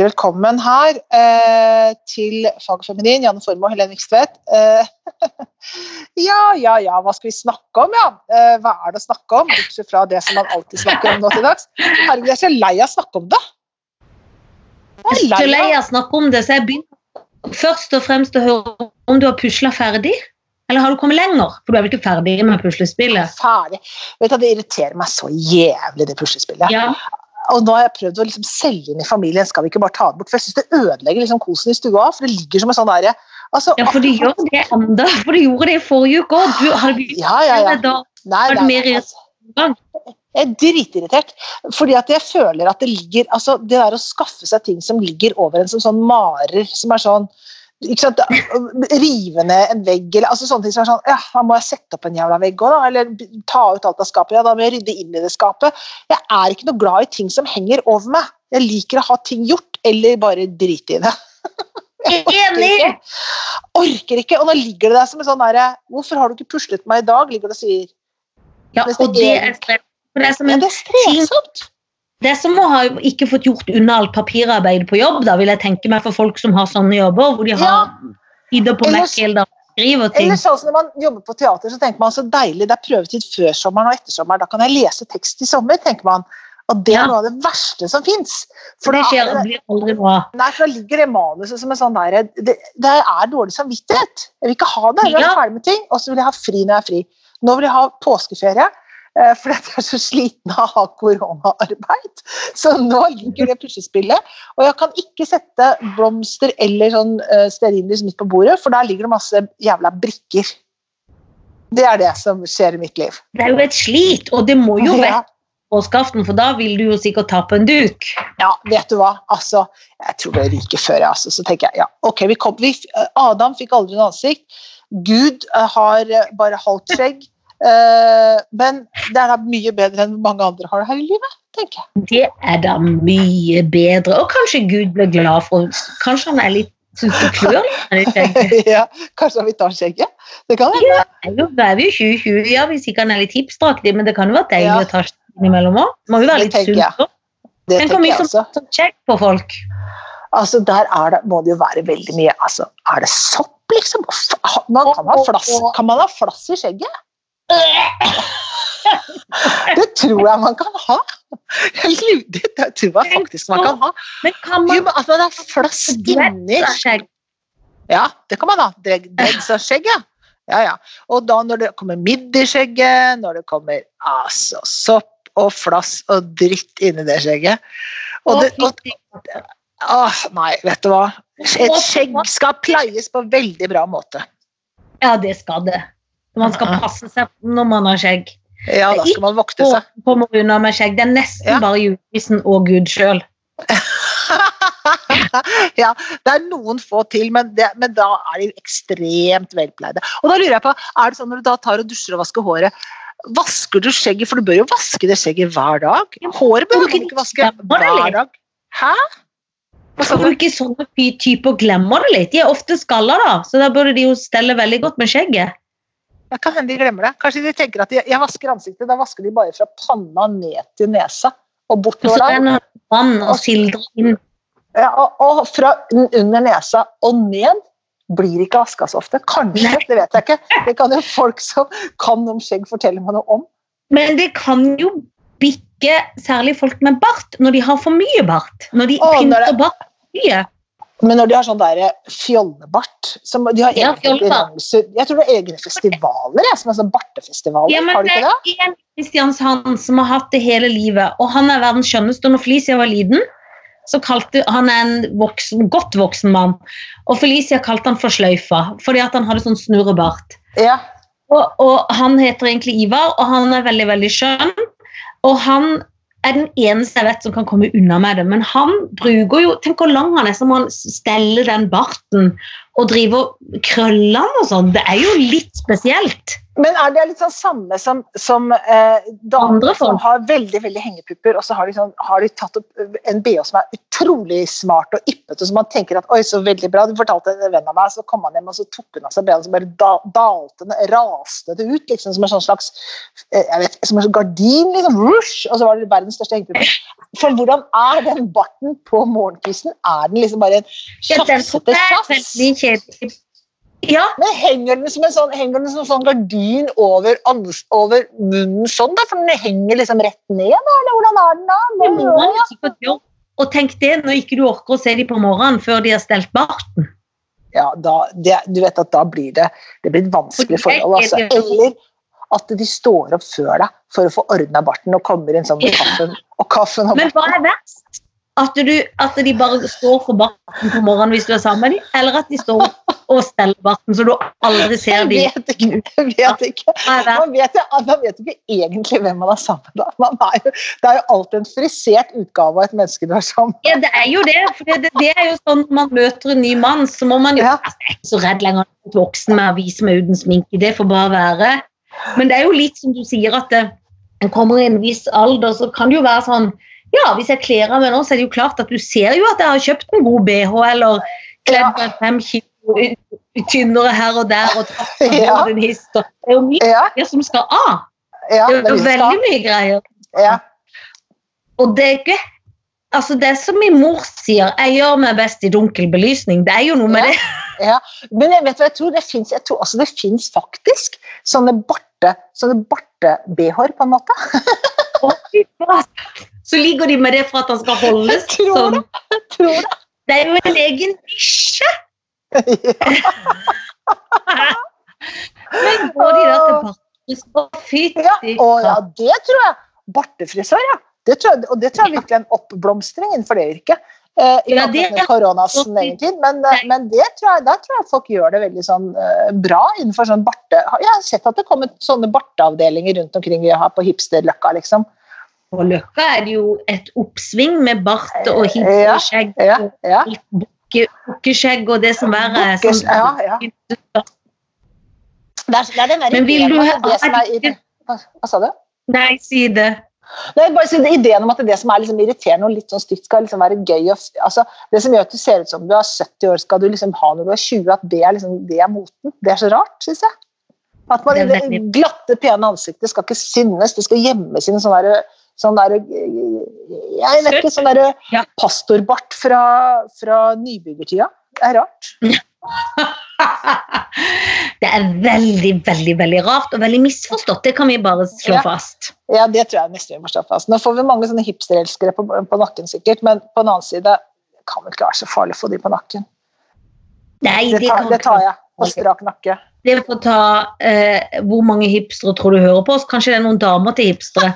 Hjertelig velkommen her eh, til Fag Feminin, Janne Formoe og Helene Vikstvedt. Eh, ja, ja, ja, hva skal vi snakke om, ja? Eh, hva er det å snakke om, bortsett fra det som man alltid snakker om nå til dags? Herregud, jeg er så lei av å snakke om det. Jeg er så lei av å snakke om det, så jeg begynner først og fremst å høre om du har pusla ferdig. Eller har du kommet lenger? For du er vel ikke ferdig med puslespillet? Ferdig. Vet du, Det irriterer meg så jævlig, det puslespillet. Ja. Og nå har jeg prøvd å liksom selge inn i familien, skal vi ikke bare ta det bort? For jeg syns det ødelegger liksom kosen i stua, for det ligger som en sånn derre altså, ja, for du gjør det ennå. For de gjorde det i forrige uke òg. Du begynt Ja, ja, ja. da. Nei, Var det mer irriterende? altså, jeg er dritirritert. Fordi at jeg føler at det ligger altså Det der å skaffe seg ting som ligger over en som sånn marer, som er sånn sant, Rive ned en vegg eller altså sånne ting som er sånn Ja, da må jeg sette opp en jævla vegg òg, da. Eller ta ut alt av skapet. Ja, da må jeg rydde inn i det skapet. Jeg er ikke noe glad i ting som henger over meg. Jeg liker å ha ting gjort, eller bare drite i det. Jeg orker ikke. Orker ikke. Og nå ligger det der som en sånn derre Hvorfor har du ikke puslet meg i dag? ligger det og sier. Ja, og det er det er som det er strevsomt. Det som å ha ikke fått gjort unna alt papirarbeid på jobb, da vil jeg tenke meg for folk som har sånne jobber, hvor de har sider på Eller- Mac hele dagen skriver ting. Eller sånn som når man jobber på teater, så tenker man så deilig, det er prøvetid før sommeren og etter sommeren, da kan jeg lese tekst i sommer, tenker man. Og det er Ja. noe av det verste som fins. For det skjer blir aldri bra. Nei, for da ligger det manuset som en sånn der det, det er dårlig samvittighet. Jeg vil ikke ha det. Jeg vil være ferdig med ting, og så vil jeg ha fri når jeg er fri. Nå vil jeg ha påskeferie. Eh, Fordi jeg er så sliten av å ha koronaarbeid. Så nå ligger det puslespillet. Og jeg kan ikke sette blomster eller sånn uh, stearinlys midt på bordet, for der ligger det masse jævla brikker. Det er det som skjer i mitt liv. Det er jo et slit, og det må jo være påskeaften, for da vil du jo sikkert ta på en duk. Ja, vet du hva? Altså, jeg tror det ryker før jeg, altså. Så tenker jeg, ja, ok, vi kom, vi, Adam fikk aldri noe ansikt. Gud eh, har eh, bare halvt skjegg. Eh, men det er da mye bedre enn mange andre har det her i livet, tenker jeg. Det er da mye bedre. Og kanskje Gud blir glad for Kanskje han er litt synes det klør litt ja, kanskje han vil ta skjegget? Det kan hende. Ja, det er jo- er vi jo 2020, ja, hvis ikke han er litt hipsteraktig, men det kan jo være deilig Ja. å ta skjegget innimellom òg. Må jo være litt sunt òg. Det Tenk hvor mye som som skjegg på folk. Altså, der er det, må det jo være veldig mye altså, Er det sopp, liksom? Man kan, ha flass, kan man ha flass i skjegget? Det tror jeg man kan ha. Det, det tror jeg faktisk man kan ha. Men kan Jo, men at man har flass inni skjegg? Ja, det kan man ha. Dreg- Dregs av skjegget. Ja, ja. Og da når det kommer midd i skjegget, når det kommer altså, sopp og flass og dritt inni det skjegget og det, og, Åh, Nei, vet du hva. Et skjegg skal pleies på veldig bra måte. Ja, det skal det. Man skal passe seg når man har skjegg. Ja, da skal man vokte seg. seg. kommer unna med skjegg. Det er nesten Ja. bare julenissen og Gud sjøl. ja, det er noen få til, men, det, men da er de ekstremt velpleide. Og da lurer jeg på, er det sånn når du da tar og dusjer og vasker håret, vasker du skjegget, for du bør jo vaske det skjegget hver dag? Håret bør du ikke vaske hver dag. Hæ? Du? ikke sånne ty- typer glemmer det litt? De er ofte skalla, da, så da burde de jo stelle veldig godt med skjegget. Jeg kan hende de glemmer det. Kanskje de tenker at de, jeg vasker ansiktet, da vasker de bare fra panna ned til nesa og bortover der. det vann og sildrer inn. Ja, og, og fra under nesa og ned blir ikke vaska så ofte. Kanskje, Nei. det vet jeg ikke. Det kan jo folk som kan om skjegg fortelle meg noe om. Men det kan jo bikke særlig folk med bart når de har for mye bart. Når de Å, pynter det- bart mye. Men når de har sånn der fjollebart som, De har Ja, egne konkurranser Jeg tror det er egne festivaler, jeg, som er sånn bartefestivaler. Ja, men har du det ikke det? er en Kristiansand som har hatt det hele livet, og han er verdens skjønneste. Og når Felicia var liten, så kalte han en voksen, godt voksen mann, og Felicia kalte han for sløyfa, fordi at han hadde sånn snurrebart. Ja. Og, og han heter egentlig Ivar, og han er veldig, veldig skjønn. Og han er den eneste jeg vet som kan komme unna med det. Men han bruker jo Tenk hvor lang han er, så må han stelle den barten og drive krøller den og sånn. Det er jo litt spesielt. Men er det litt sånn samme som, som eh, damer som har veldig veldig hengepupper, og så har de, sånn, har de tatt opp en BH som er utrolig smart og yppete, så man tenker at oi, så veldig bra. Du fortalte en venn av meg, så kom han hjem og så tok hun av seg bena, så bare da, dalte den, raste det ut, liksom som en sånn slags eh, jeg vet, som en sånn gardin, liksom, rush, og så var det verdens største hengepupper. For hvordan er den barten på morgenkvisten? Er den liksom bare en Ja, den Ja, Men henger den som en sånn, henger den som sånn gardin over, over munnen sånn, da? For den henger liksom rett ned, da? Eller hvordan er den da? det må man jo sikkert gjøre. Og tenk det når ikke du orker å se dem på morgenen før de har stelt barten. Ja, da, det, du vet at da blir det, det blir et vanskelig For forhold. Altså. Eller at de står opp før deg for å få ordna barten og kommer inn sånn med kaffen. Og kaffen og Men hva er verst? At, du, at de bare står for barten på morgenen hvis du er sammen med dem, eller at de står og stellebarten, så du aldri ser Jeg dem? vet ikke. Jeg vet ikke. Verst? Man vet, jo- man vet ikke egentlig hvem man er sammen med. Man er jo, det er jo alltid en frisert utgave av et menneske du er sammen med. Ja, det er jo det. For det, det er jo sånn når man møter en ny mann, så må man jo Ja. altså, Jeg er ikke så redd lenger for voksen med å vise meg uten sminke. Det får bare være. Men det er jo litt som du sier, at det, en kommer i en viss alder, så kan det jo være sånn Ja, hvis jeg kler av meg nå, så er det jo klart at du ser jo at jeg har kjøpt en god bh, eller kledd Ja. meg fem kilo tynnere her og der, og Ja. den hist, Det er jo mye Ja, som skal av. ja, Det er jo skal- veldig mye greier. ja. Og det er ikke Altså, det som min mor sier, jeg gjør meg best i dunkel belysning. Det er jo noe med Ja. det. Ja, men jeg vet hva jeg tror, det det finnes faktisk sånne barte sånne barte-BH-er, på en måte. Så ligger de med det for at han skal holdes tror sånn. det. Tror det. Det er jo en egen nisje. Men går de da til bartefrisør? Fytti Ja, ja, det tror jeg. Bartefrisør, ja. Det tror jeg, og det tror jeg virkelig er en oppblomstring innenfor det yrket. Eh, I Ja, det- koronasen, egentlig. Men, eh, men det tror jeg, der tror jeg folk gjør det veldig sånn eh, bra innenfor sånn barte... Jeg har sett at det kommer sånne barteavdelinger rundt omkring vi har på hipsterløkka, liksom. På Løkka er det jo et oppsving med bart og hipsterskjegg Ja, ja, ja. Bukke- bukkeskjegg og det som verre er. Bukkes- sånn- ja, ja. Det er, det er den der Men vil ideen du ha- det som hva, hva sa du? Nei, si det. Nei, bare si det, Ideen om at det som er liksom irriterende og litt sånn stygt, skal liksom være gøy. Og, altså, det som gjør at du ser ut som du er 70 år, skal du liksom ha når du er 20. At det er, liksom, det er moten. Det er så rart, syns jeg. At man, Det det, glatte, pene ansiktet skal ikke synes, det skal gjemmes inn en sånn derre sånn der, Jeg vet ikke, sånn derre Ja. pastorbart fra, fra nybyggertida. Det er rart. Det er veldig, veldig veldig rart og veldig misforstått. Det kan vi bare slå Ja. fast. Ja, det tror jeg nesten vi må slå fast. Nå får vi mange sånne hipsterelskere på, på nakken, sikkert, men på den annen side kan vel ikke være så farlig å få de på nakken. Nei, Det tar, kan det tar jeg på strak nakke. Det får ta eh, Hvor mange hipstere tror du hører på oss? Kanskje det er noen damer til hipstere?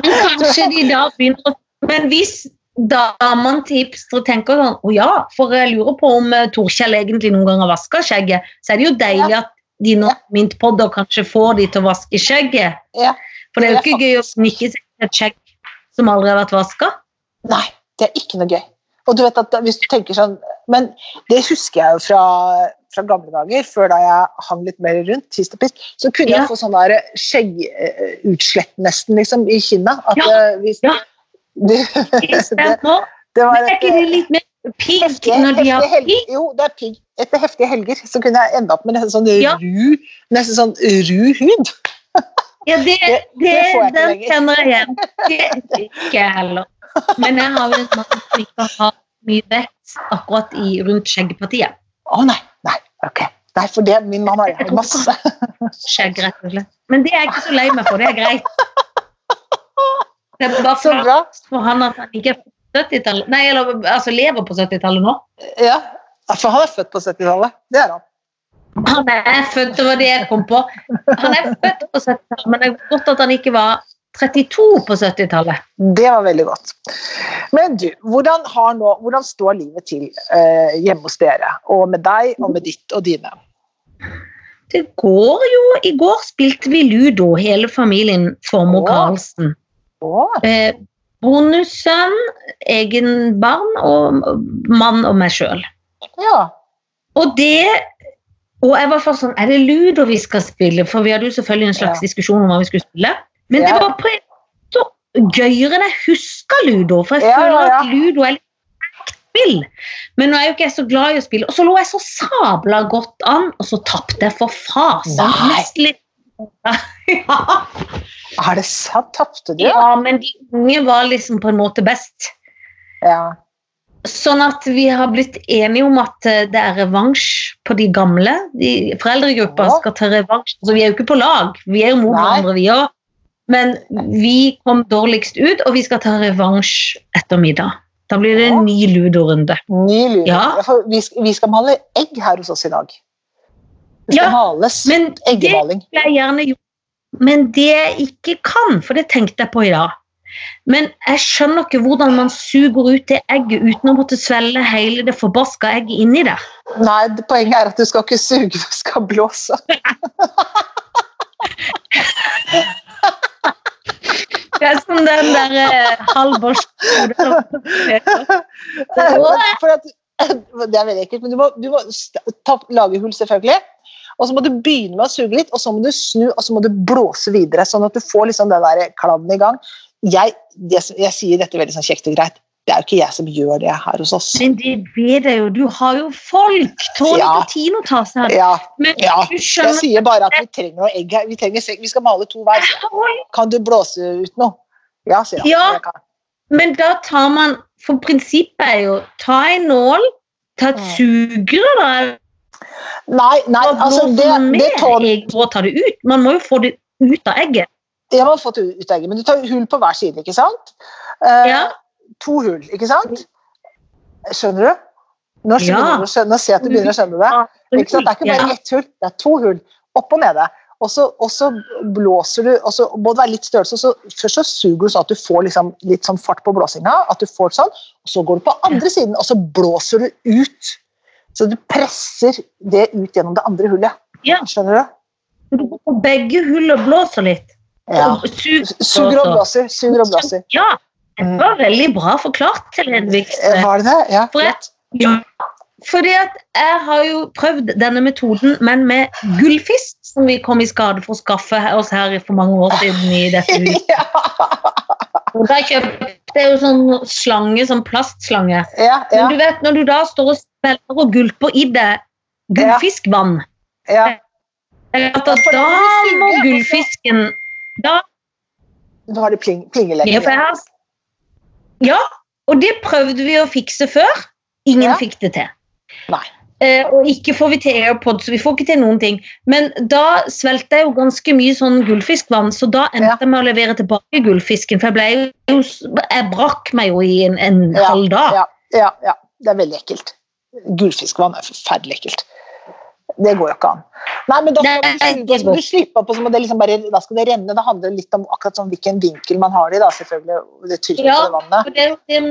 Men kanskje de da begynner Men hvis damene til hipstere tenker sånn Å ja, for jeg lurer på om eh, Torkjell egentlig noen gang har vaska skjegget, så er det jo deilig at de nå Mintpodder kanskje får de til å vaske skjegget. Ja. For det er jo Det ikke gøy å snikke seg til et skjegg som aldri har vært vaska. Nei, det er ikke noe gøy. Og du vet at hvis du tenker sånn Men det husker jeg jo fra, fra gamle dager, før da jeg hang litt mer rundt, tist og pist, så kunne Ja. jeg få sånn der skjeggutslett nesten, liksom, i kinna. At Ja, eh, hvis, ja. det, det, det var er et, litt mer pigg når de har pigg? Jo, det er pigg. Etter heftige helger så kunne jeg ende opp med nesten sånn ru, nesten sånn ru hud. Ja, det, Det- den kjenner jeg igjen. Det ikke jeg heller. Men jeg har vel en mann som ikke har mye vett akkurat i, rundt skjeggpartiet. Å oh, nei, ok. Nei, for det, min mann har masse. Og slett. Men det er jeg ikke så lei meg for. Det er greit. Det er bare Så bra. for han at han ikke er på 70-tallet. Nei, eller altså lever på 70-tallet nå. Ja, for han er født på 70-tallet. Det er han. Han er født, det var det jeg kom på. Han er født på 70-tallet, men det er godt at han ikke var 32 på 70-tallet. Det var veldig godt. Men du, hvordan, har nå, hvordan står livet til eh, hjemme hos dere? Og med deg og med ditt og dine? Det går jo I går spilte vi ludo, hele familien Formoe. Karlsen. Eh, bonussønn, egen barn og mann og meg sjøl. ja. Og det Og jeg var først sånn Er det ludo vi skal spille? For vi hadde jo selvfølgelig en slags Ja. diskusjon om hva vi skulle spille. Men det var på en så gøyere enn jeg husker ludo. For jeg føler at ludo er litt spill. Men nå er jo ikke jeg så glad i å spille. Og så lå jeg så sabla godt an, og så tapte jeg for fasen. Nei. Nesten litt ja. Er det sant? Tapte du? ja, men de unge var liksom på en måte best. Ja. Sånn at vi har blitt enige om at eh, det er revansj på de gamle. De Foreldregruppa Ja. skal ta revansj. Så vi er jo ikke på lag, vi er jo mot hverandre, vi òg. Men vi kom dårligst ut, og vi skal ta revansj etter middag. Da blir det en ny ludorunde. Ny ludo. Ja. Vi, vi skal male egg her hos oss i dag. Det skal Ja, males. Men Eggemaling. Det jeg gjerne gjort. Men det jeg ikke kan, for det tenkte jeg på i dag Men jeg skjønner ikke hvordan man suger ut det egget uten å måtte svelge hele det forbaska egget inni der. Nei, det- poenget er at du skal ikke suge, du skal blåse. Det er som den der eh, det er veldig ekkelt, men du må, du må st- ta, lage hull, selvfølgelig. Og så må du begynne med å suge litt, og så må du snu og så må du blåse videre. Sånn at du får liksom den der kladden i gang. Jeg, det, jeg sier dette veldig sånn kjekt og greit. Det er jo ikke jeg som gjør det her hos oss. Men det vet jeg jo, du har jo folk! Tony Ja. Tino tar seg av det. Ja, Men ja. Jeg sier bare at vi trenger noe egg her. Vi, trenger, vi skal male to hver. Kan du blåse ut noe? Ja, sier han. Ja. Men da tar man For prinsippet er jo ta en nål, ta et Mm. sugerør, da. Nei, nei, altså det, det tåler egg å ta det ut? Man må jo få det ut av egget. Jeg har fått ut egget, men du tar hull på hver side, ikke sant? Eh, Ja. To hull, ikke sant? Skjønner du? Nå, skjønner Ja. du, skjønner, nå ser jeg at du begynner å skjønne det. Ikke sant? Det er ikke bare ett hull, det er to hull. Opp og nede. Og så, og så blåser du, og så må det være litt størrelse. Så først så suger du sånn at du får liksom litt sånn fart på blåsinga. at du får sånn, og Så går du på andre siden, og så blåser du ut. Så du presser det ut gjennom det andre hullet. Ja. Skjønner du? Du går på begge hull og blåser litt. Ja. Suger og blåser, suger og blåser. Ja, det var veldig bra forklart, til Eh, Vikstvedt. Var det det? Ja, For jeg- Ja. Fordi at jeg har jo prøvd denne metoden, men med gullfisk, som vi kom i skade for å skaffe oss her for mange år siden i dette huset. Ja, da kjøpte jeg jo sånn slange, sånn plastslange. ja, Men du vet, når du da står og spiller og gulper i det gullfiskvann, ja. Ja, for da må du gullfisken da Nå har det pling, Ja, for jeg har- ja, og det prøvde vi å fikse før. Ingen Ja. fikk det til. Nei. Eh, og ikke får vi til AirPod, så vi får ikke til noen ting. Men da svelget jeg jo ganske mye sånn gullfiskvann, så da endte Ja. jeg med å levere tilbake gullfisken. For jeg ble jo Jeg brakk meg jo i en, en Ja, halv dag. Ja, ja, ja. Det er veldig ekkelt. Gullfiskvann er forferdelig ekkelt. Det går jo ikke an. Nei, men da skal du, du slippe opp, og så må det liksom bare, da skal det renne. Det handler litt om akkurat sånn hvilken vinkel man har det i, da, selvfølgelig. Det trykket Ja. det vannet. Det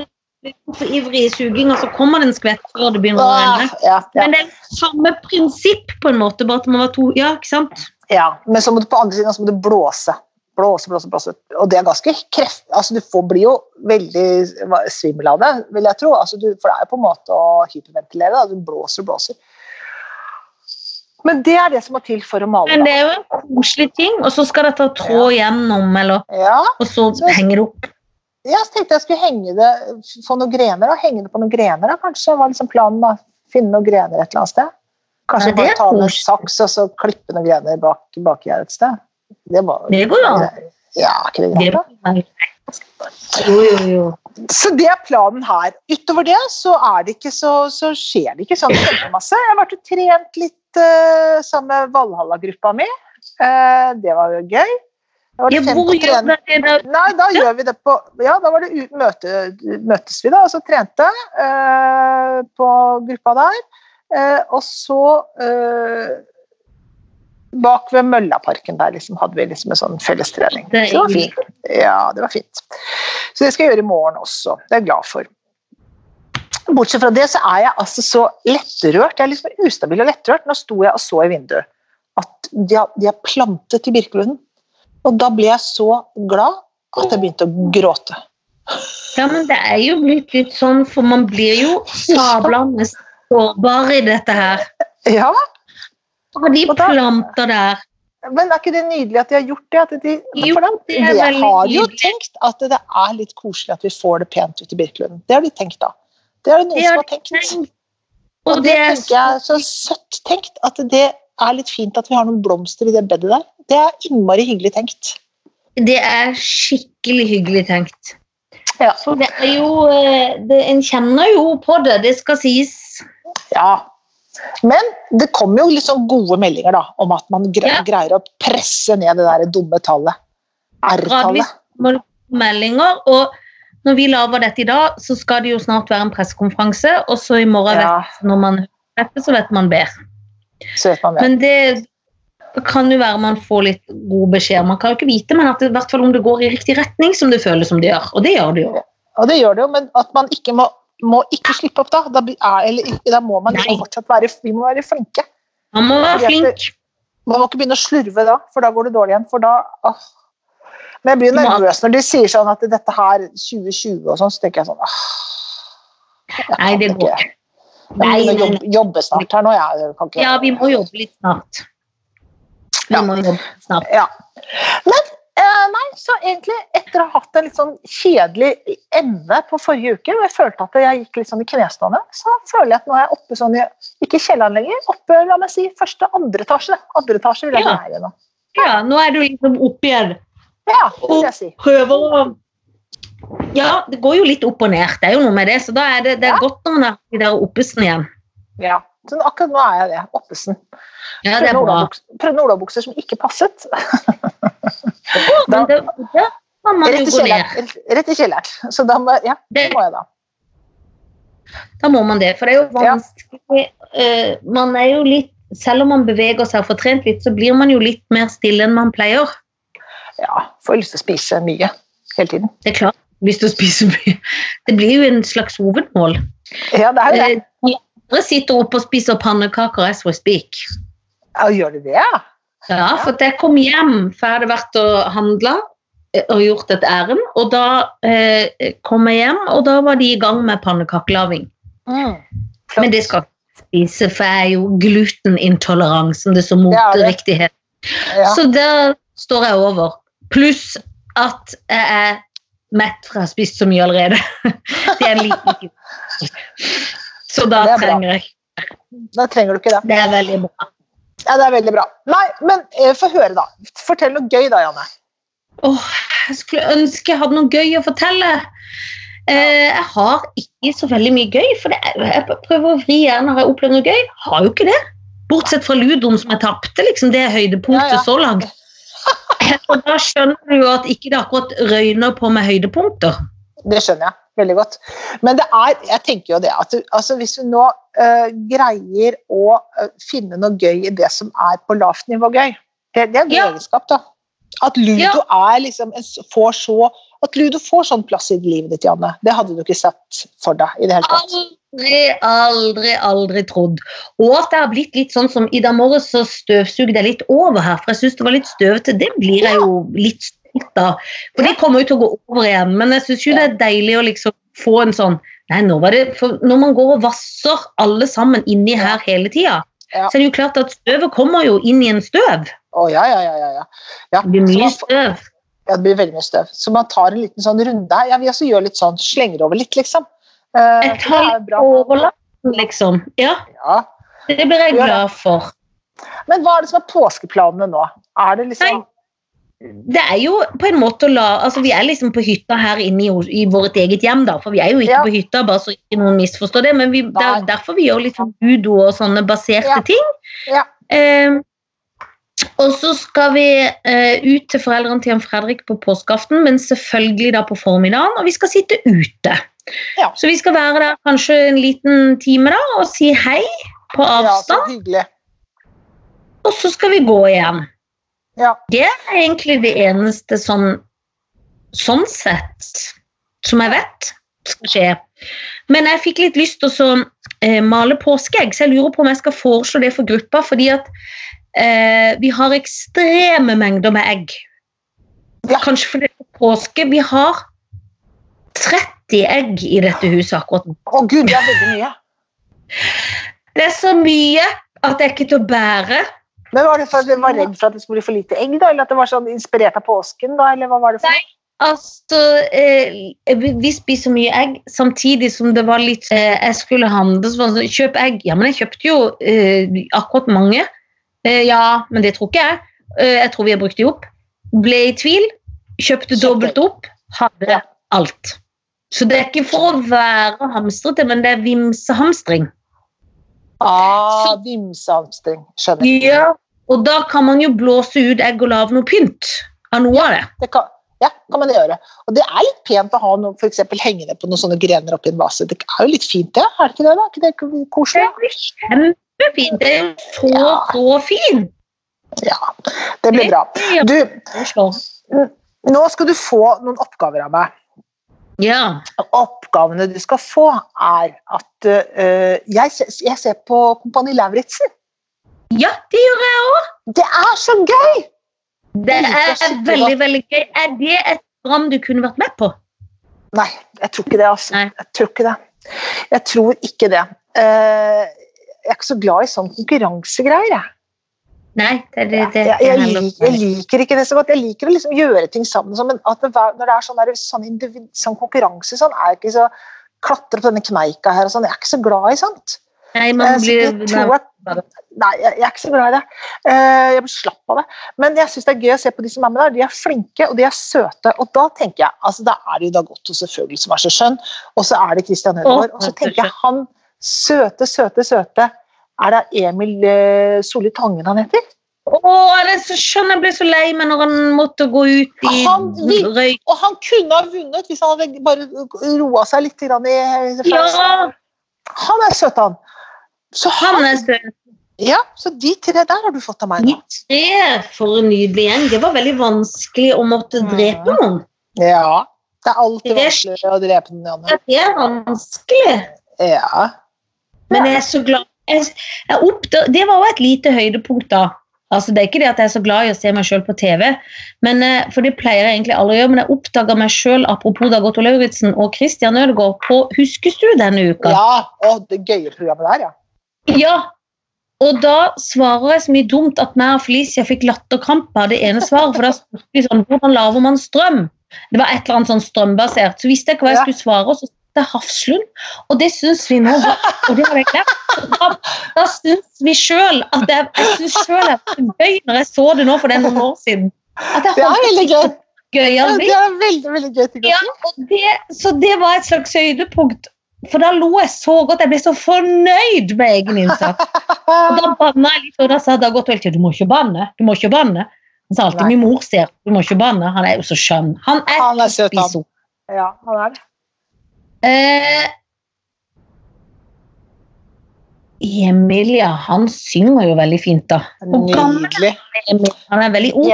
det for ivrig i og så kommer det en skvett før det begynner å Ah, renne. ja, ja, Men det er samme prinsipp, på en måte, bare at det må være to Ja, ikke sant? ja. Men så må du på andre siden så må du blåse. Blåse, blåse, blåse. Og det er ganske kreft... Altså, du får, blir jo veldig svimmel av det, vil jeg tro. Altså, du, for det er jo på en måte å hyperventilere. Da. Du blåser og blåser. Men det er det som må til for å male. Men det er jo en koselig ting, og så skal det ta ja. gjennom, eller Ja, Og så Så- henger det opp. ja, så tenkte jeg skulle henge det, få noen grener, og henge det på noen grener, da, kanskje. var liksom planen da. Finne noen grener et eller annet sted. Kanskje Ja, bare ta med saks og så klippe noen grener bak, baki her et sted. Det, var, Det går jo an. Ja, ikke det greit, da? Jo, jo, jo. Så det er planen her. Utover det så det ikke så, så skjer det ikke sånn kjempemasse. Jeg har vært og trent litt eh, sammen med Valhalla-gruppa mi. Uh, det var jo gøy. Var det Ja, hvor gjør dere det? Nei, da gjør vi det på Ja, da var det ut, møte, møtes vi, da, og så trente uh, på gruppa der. Og så Bak ved Møllaparken der liksom, hadde vi liksom en sånn fellestrening. Det Så det var fint. Ja, det var fint. Så det skal jeg gjøre i morgen også. Det er jeg glad for. Bortsett fra det så er jeg altså så lettrørt. Jeg er liksom ustabil og lettrørt. Nå sto jeg og så i vinduet at de har, de har plantet i Birkelunden. Og da ble jeg så glad at jeg begynte å gråte. Ja, men det er jo blitt litt sånn, for man blir jo sablende sårbar i dette her. Ja, Og de Og da- planter der. Men er ikke det nydelig at de har gjort det? De, Jo, det er jeg har jo nydelig. tenkt at det er litt koselig at vi får det pent ut i Birkelunden. Det har de tenkt da. Det er det noen Det som har tenkt. Og Og det det er tenker jeg så søtt tenkt, at det er litt fint at vi har noen blomster i det bedet der. Det er innmari hyggelig tenkt. Det er skikkelig hyggelig tenkt. Ja. For det er jo eh, det, En kjenner jo på det, det skal sies. Ja. Men det kommer jo sånn gode meldinger da, om at man greier, Ja. greier å presse ned det der dumme tallet. R-tallet. Meldinger. Og når vi lager dette i dag, så skal det jo snart være en pressekonferanse. Og så i morgen, Ja, vet, når man hører dette, så vet man bedre. Men det, kan jo være man får litt god beskjed. Man kan jo ikke vite, men at det, i hvert fall om det går i riktig retning, som det føles som det gjør. Og det gjør det jo. Og det gjør det jo, men at man ikke må, må ikke slippe opp da. Da, er, eller, da må man fortsatt være, vi må være flinke. Man må være flink. Man må ikke begynne å slurve da, for da går det dårlig igjen. For da, åh. Men jeg blir jo nervøs når de sier sånn at dette her 2020 og sånn, så tenker jeg sånn åh, jeg Nei, det går ikke. Nei, nei, jobbe, jobbe snart her nå. Jeg kan ikke Ja, vi må jobbe litt snart. Vi Ja. må jobbe snart. Ja. Men eh, nei, så egentlig etter å ha hatt en litt sånn kjedelig ende på forrige uke, og jeg følte at jeg gikk litt sånn i knestående, så føler jeg at nå er jeg oppe sånn i Ikke i kjelleren lenger, oppe la meg si første andre etasje. Andre etasje vil jeg Ja. være nå. Ja, nå er du liksom oppe igjen. Ja, det vil jeg si. Prøver å Ja, det går jo litt opp og ned. Det er jo noe med det. Så da er det, det er Ja. godt når man er i der oppesen igjen. Ja. Så akkurat nå er jeg det. Oppesen. Ja, det er bra. Prøvde olabukser som ikke passet. Men det, det kan man Rett i kjelleren. Rett i kjelleren. Så da må, ja, det Det- må jeg da. Da må man det. For det er jo Ja. vanskelig eh, Man er jo litt Selv om man beveger seg og får trent litt, så blir man jo litt mer stille enn man pleier. Ja, får lyst til å spise mye hele tiden. Det er klart. Hvis du spiser mye. Det blir jo en slags hovedmål. Ja, det er jo det. Eh, De andre sitter oppe og spiser pannekaker as we speak. Ja, gjør de det? ja? Ja, for jeg kom hjem, for jeg hadde vært og handla og gjort et ærend. Og da eh, kom jeg hjem, og da var de i gang med pannekakelaging. Mm. Men det skal jeg ikke spise, for jeg er jo glutenintolerant, som det så Ja, moteriktig het. Ja. Så der står jeg over. Pluss at jeg er mett, for jeg har spist så mye allerede. Det er en liten tid. Så da er trenger jeg Da trenger du ikke det. Det er veldig bra. Ja, det er veldig bra. Nei, men eh, få høre, da. Fortell noe gøy, da, Janne. Åh, jeg skulle ønske jeg hadde noe gøy å fortelle. Eh, jeg har ikke så veldig mye gøy, for det jeg prøver å vri hjernen. Har jeg opplevd noe gøy? Har jo ikke det. Bortsett fra ludoen som jeg tapte, liksom. Det er høydepunktet Ja, ja. så langt. Og da skjønner du jo at ikke det akkurat røyner på med høydepunkter. Det skjønner jeg veldig godt. Men det er, jeg tenker jo det at du, altså hvis du nå uh, greier å eh, finne noe gøy i det som er på lavt nivå gøy, det, det er en god Ja. egenskap, da. At ludo Ja. er liksom en, får så At ludo får sånn plass i livet ditt, Janne, det hadde du ikke sett for deg i det hele tatt. Aldri, aldri, aldri trodd. Og at det har blitt litt sånn som i dag morges så støvsugde jeg litt over her, for jeg syns det var litt støvete. Det blir jeg jo litt stolt av. For det kommer jo til å gå over igjen, men jeg syns jo det er deilig å liksom få en sånn Nei, nå var det For når man går og vasser alle sammen inni her hele tida, så er det jo klart at støvet kommer jo inn i en støv. Å, ja, ja, ja, ja, ja. ja. Det blir mye støv. Ja, det blir veldig mye støv. Så man tar en liten sånn runde her. Ja, vi også gjør litt sånn, slenger over litt, liksom. Eh, Et halvt er overlappen, liksom. Ja, Ja. det blir jeg glad for. Men hva er det som er påskeplanene nå? Er det liksom det er jo på en måte å la altså Vi er liksom på hytta her inne i, i vårt eget hjem, da. For vi er jo ikke Ja. på hytta, bare så ikke noen misforstår det. Men vi, det er derfor vi gjør litt sånn budo og sånne baserte Ja. ting. Ja. Eh, og så skal vi eh, ut til foreldrene til Jan Fredrik på påskeaften, men selvfølgelig da på formiddagen. Og vi skal sitte ute. Ja. Så vi skal være der kanskje en liten time da og si hei på Ja, så avstand. Og så skal vi gå igjen. Ja. Det er egentlig det eneste sånn sånn sett som jeg vet skal skje. Men jeg fikk litt lyst til å så, eh, male påskeegg, så jeg lurer på om jeg skal foreslå det for gruppa, fordi at eh, vi har ekstreme mengder med egg. Ja. Kanskje fordi det er påske. Vi har 30 egg i dette huset akkurat nå. Å gud, det er veldig mye. Det er så mye at det er ikke til å bære. Men Var det for at du var redd for at det skulle bli for lite egg, da? Eller at det var sånn inspirert av påsken? da, eller hva var det for Nei. Altså, eh, vi spiser mye egg, samtidig som det var litt eh, Jeg skulle handle, så var det sånn Kjøp egg. Ja, men jeg kjøpte jo eh, akkurat mange. Eh, ja, men det tror ikke jeg. Eh, jeg tror vi har brukt de opp. Ble i tvil. Kjøpte Kjøpte. dobbelt opp. Hadde Ja. alt. Så det er ikke for å være hamstrete, men det er vimsehamstring. Ah, vimsehamstring. Skjønner. Ja, og da kan man jo blåse ut egg og lage noe pynt av noe av det. Det kan, ja, kan man gjøre. Og det er litt pent å ha noe for hengende på noen sånne grener oppi en vase. Det er jo litt fint, det. Er det ikke det? da? Er ikke det koselig? Det er jo så, Ja. så fint. Ja, det blir bra. Du, nå skal du få noen oppgaver av meg. Ja. Oppgavene du skal få, er at uh, jeg, jeg ser på Kompani Lauritzen. ja, det gjør jeg òg. Det er så gøy! Det er veldig, veldig gøy. Er det et program du kunne vært med på? Nei, jeg tror ikke det. altså. Jeg tror ikke det. Jeg tror ikke det. Eh, jeg er ikke så glad i sånn konkurransegreier. Jeg. Nei, det, det, det, jeg, jeg, liker, jeg liker ikke det så godt. Jeg liker å liksom gjøre ting sammen. Men at når det er sånn, der, sånn, individ, sånn konkurranse, sånn, er ikke så klatre på denne kneika her og sånn. Jeg er ikke så glad i sånt. Nei, Eh, man så blir jeg tror at, nei, jeg, jeg er ikke så glad i det. Eh, jeg blir slapp av det. Men jeg syns det er gøy å se på de som er med der. De er flinke og de er søte. Og da tenker jeg, altså da er det jo Dagotto selvfølgelig som er så skjønn, og så er det Christian Ødegaard. Og så tenker jeg han søte, søte, søte Er det Emil eh, Solli Tangen han heter? Å, jeg skjønner. Jeg ble så lei meg når han måtte gå ut i Han røyk. Og han kunne ha vunnet hvis han hadde bare roa seg litt. Grann i, Ja, Han er søt, han. Så, han han, er søt. ja, så de tre der har du fått av meg De tre for en nydelig gjeng. Det var veldig vanskelig å måtte Mm. drepe noen. Ja. Det er alltid Det er vanskelig å drepe noen. Janne. Det er vanskelig. Ja. Men jeg er så glad jeg, jeg oppdag, Det var òg et lite høydepunkt, da. Altså, det er ikke det at jeg er så glad i å se meg sjøl på TV, men, eh, for det pleier jeg egentlig aldri å gjøre. Men jeg oppdaga meg sjøl, apropos Dag Otto Lauritzen og Christian Ødegaard, på Huskestue denne uka. ja. Og det gøye programmet der, ja. Ja, og da svarer jeg så mye dumt at meg og Felicia fikk latterkrampe av det ene svaret. For da spurte vi sånn Hvordan lager man strøm? Det var et eller annet sånn strømbasert. Så visste jeg ikke hva jeg skulle svare, og så jeg Hafslund. Og det syns vi nå Og det har jeg glemt. Da, da syns vi sjøl at jeg, jeg syns sjøl det var gøy når jeg så det nå for er noen år siden. Jeg Det er veldig gøy. Ja, det er veldig, veldig gøy. Ja, det, så det var et slags høydepunkt. For da lo jeg så godt. Jeg ble så fornøyd med egen innsats. Og da banna jeg litt, og da sa Dag Otto hele tiden du må ikke banne. du må ikke banne. Han sa alltid min mor ser du må ikke banne. Han er jo så skjønn. Han er, Han er søt, han. Ja, han er det. Eh, Emilia, han synger jo veldig fint, da. Nydelig. er Emil? Han er veldig ung.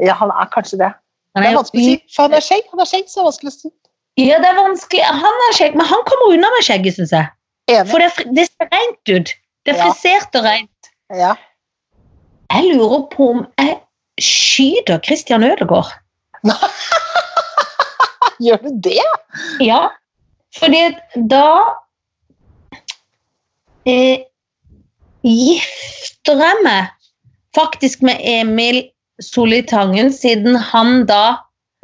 Ja, han er kanskje det. Han Det er er vanskelig å si. For han er skjegg, han er skjegg, så det er vanskelig å si. Ja, det er vanskelig. Han er skjegg, men han kommer unna med skjegget, syns jeg. Enig. For det, er det ser rent ut. Det er Ja. frisert og rent. Ja. Jeg lurer på om jeg skyter Christian Ødegaard. Gjør du det? Ja, fordi da eh, gifter jeg meg faktisk med Emil Solitangen, siden han da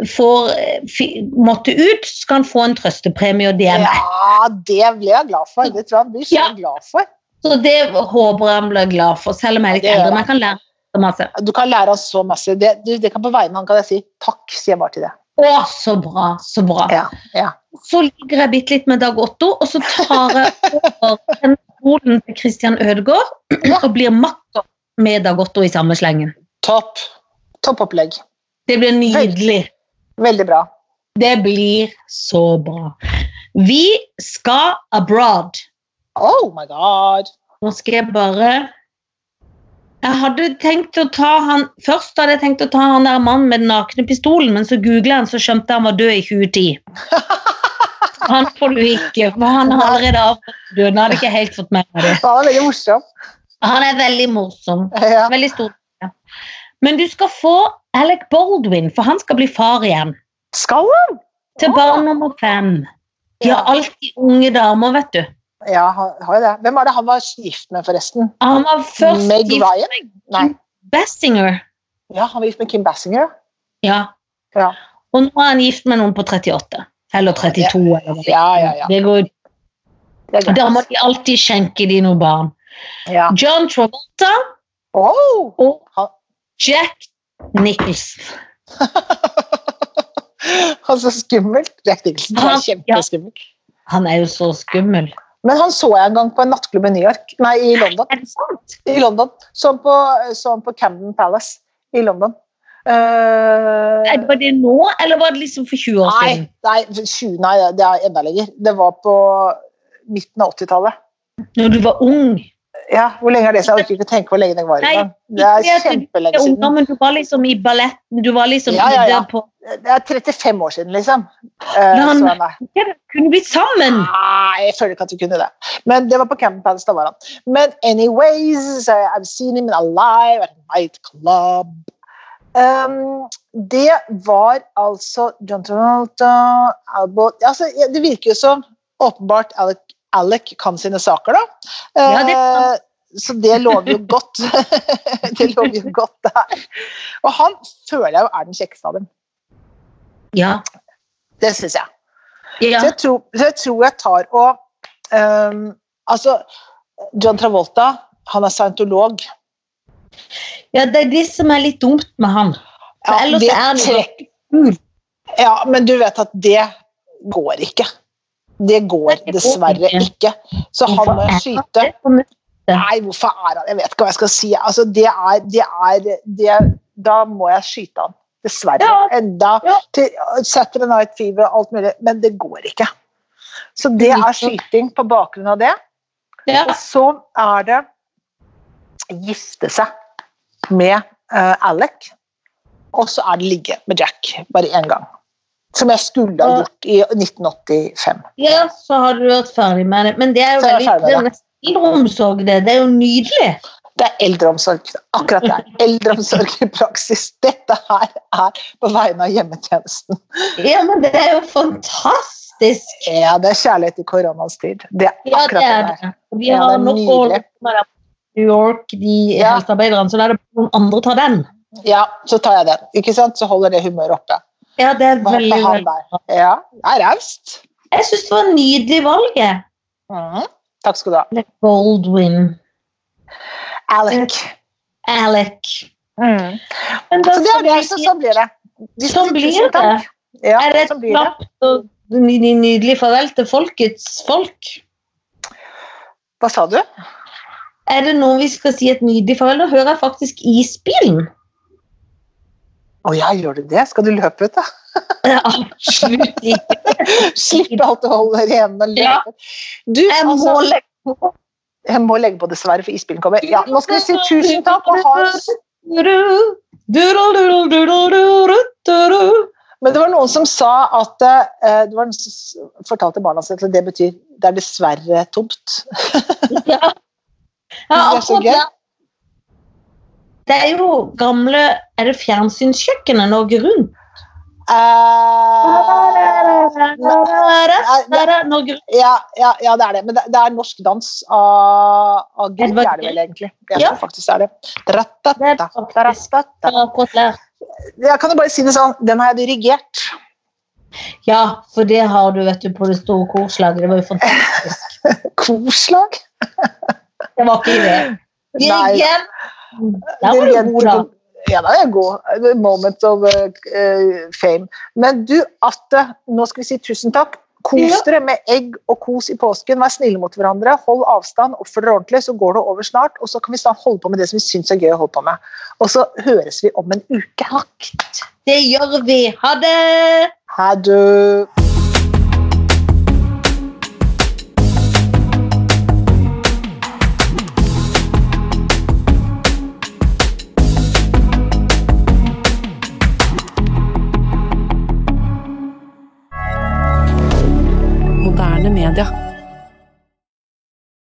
får eh, måtte ut, skal han få en trøstepremie, og det er meg. Ja, det ble jeg glad for. Det tror jeg han blir så Ja. glad for. Så det håper jeg han blir glad for, selv om jeg er litt eldre. Men jeg kan lære så masse. Du kan lære oss så masse. Det, du, det kan På vegne av han kan jeg si takk, sier jeg bare til det. Å, så bra, så bra. Ja, ja. Så ligger jeg bitte litt med Dag Otto, og så tar jeg over den stolen til Christian Ødegaard og blir makker med Dag Otto i samme slengen. Topp. Topp opplegg. Det blir nydelig. Veldig bra. Det blir så bra. Vi skal abroad. Oh my god. Nå skal jeg bare Jeg hadde tenkt å ta han Først hadde jeg tenkt å ta han der mannen med den nakne pistolen, men så googla han, så skjønte jeg han var død i 2010. Han får du ikke, for han har allerede avgått døden. Han hadde ikke helt fått med meg det. Han er veldig morsom. Han er veldig morsom. Ja. Veldig stor. Men du skal få Alec Baldwin, for han skal bli far igjen. Skal han? Til barn nummer fem. De har alltid unge damer, vet du. Ja, han har jo det. Hvem var det han var gift med, forresten? Han var først Meg gift Ryan? Nei. Bessinger. Ja, han var gift med Kim Bassinger. Ja. Ja. Og nå er han gift med noen på 38. Eller 32. Eller hva. Ja, ja, ja. Det går, da må de alltid skjenke de noen barn. Ja. John Travolta Oh! og Jack Nicholson. Han så skummelt. Jack Nicholson er Han- kjempeskummel. Han er jo så skummel. Men han så jeg en gang på en nattklubb i New York. Nei, i London. Det sant? I London. Som på, som på Camden Palace i London. Uh, det- Var det nå, eller var det liksom for 20 år nei, nei, 20, nei, det er enda lenger. Det var på midten av 80-tallet. Når du var ung? Ja, Hvor lenge er det Så Jeg orker ikke tenke hvor lenge det var. Nei. Det er kjempelenge siden. men du var liksom i balletten, du var liksom Ja, ja, ja. på Det er 35 år siden, liksom. Eh, Men han- Ja, kunne blitt sammen! Nei, jeg føler ikke at vi kunne det. Men det var på Camp Palace, da var han. Men anyways, I've seen him alive at a nightclub. Um, det var altså John Travolta Albert, altså, Det virker jo som åpenbart Alec, Alec kan sine saker, da. Ja, det kan Eh, så det lover jo godt. det lover jo godt der. Og han føler jeg jo er den kjekkeste av dem. Ja. Det syns jeg. ja. Så jeg tror, så jeg, tror jeg tar og um, Altså, John Travolta, han er scientolog. ja, det er det som er litt dumt med han. For Ja, ellers det er han jo ja, men du vet at det går ikke. Det går dessverre ikke. Så han må skyte. Nei, hvorfor er han Jeg vet ikke hva jeg skal si. Altså, det er, det er det, Da må jeg skyte han. Dessverre. Enda til Saturday Night Fever og alt mulig. Men det går ikke. Så det er skyting på bakgrunn av det. Og så er det gifte seg med uh, Alec, og så er det ligge med Jack bare én gang. Som jeg skulle ha gjort i 1985. ja, så har du vært ferdig med det. Men det er jo veldig det er nesten eldreomsorg, det. Det er jo nydelig. Det er eldreomsorg. Akkurat det er eldreomsorg i praksis. Dette her er på vegne av hjemmetjenesten. Ja, men det er jo fantastisk. Ja, det er kjærlighet i koronaens tid. Det er Ja, det akkurat er det det. Vi har nok på med New York, de Ja. helsearbeiderne, så da er det noen andre tar den. Ja, så tar jeg den. Ikke sant? Så holder det humøret oppe. Ja, det er veldig, der? Ja, det er raust. Jeg syns det var en nydelig valg. Mhm. Takk skal du ha. Alec Baldwin. Alec. Alec. Mm. Men da Så det er det, så sånn blir det. De Sånn blir det. Ja, er det et knapt og ny- ny- nydelig farvel til folkets folk? Hva sa du? Er det noe vi skal si et nydelig farvel? Nå hører jeg faktisk isbilen. Å ja, gjør du det? Skal du løpe ut, da? Absolutt ikke. Slippe alt du holder igjen og løpe. Du, Jeg må altså, legge på. jeg må legge på, dessverre, for isbilen kommer. Ja, nå skal vi si tusen takk og ha Men det var noen som sa at eh, Det var noen som fortalte barna sine at det betyr det er dessverre tomt. Ja. Er så akkurat gøy. det. Det er jo gamle Er det fjernsynskjøkkenet Norge Rundt? Ja, ja, ja, det er det. Men det, det er norsk dans av, av Grieg, er det vel egentlig. Jeg Ja. faktisk det er det. Jeg kan jo bare si det sånn, den har jeg dirigert. Ja, for det har du vet du, på det store korslaget. Det var jo fantastisk. Korslag? Det var ikke det. Nei. Der var du god, da. Ja, da er jeg god. Moment of uh, fame. Men du, Atte, nå skal vi si tusen takk. Kos dere med egg og kos i påsken. Vær snille mot hverandre. Hold avstand, oppfør dere ordentlig, så går det over snart. Og så kan vi snart holde på med det som vi syns er gøy å holde på med. Og så høres vi om en uke. Det gjør vi. Ha det! Ha det. Canada.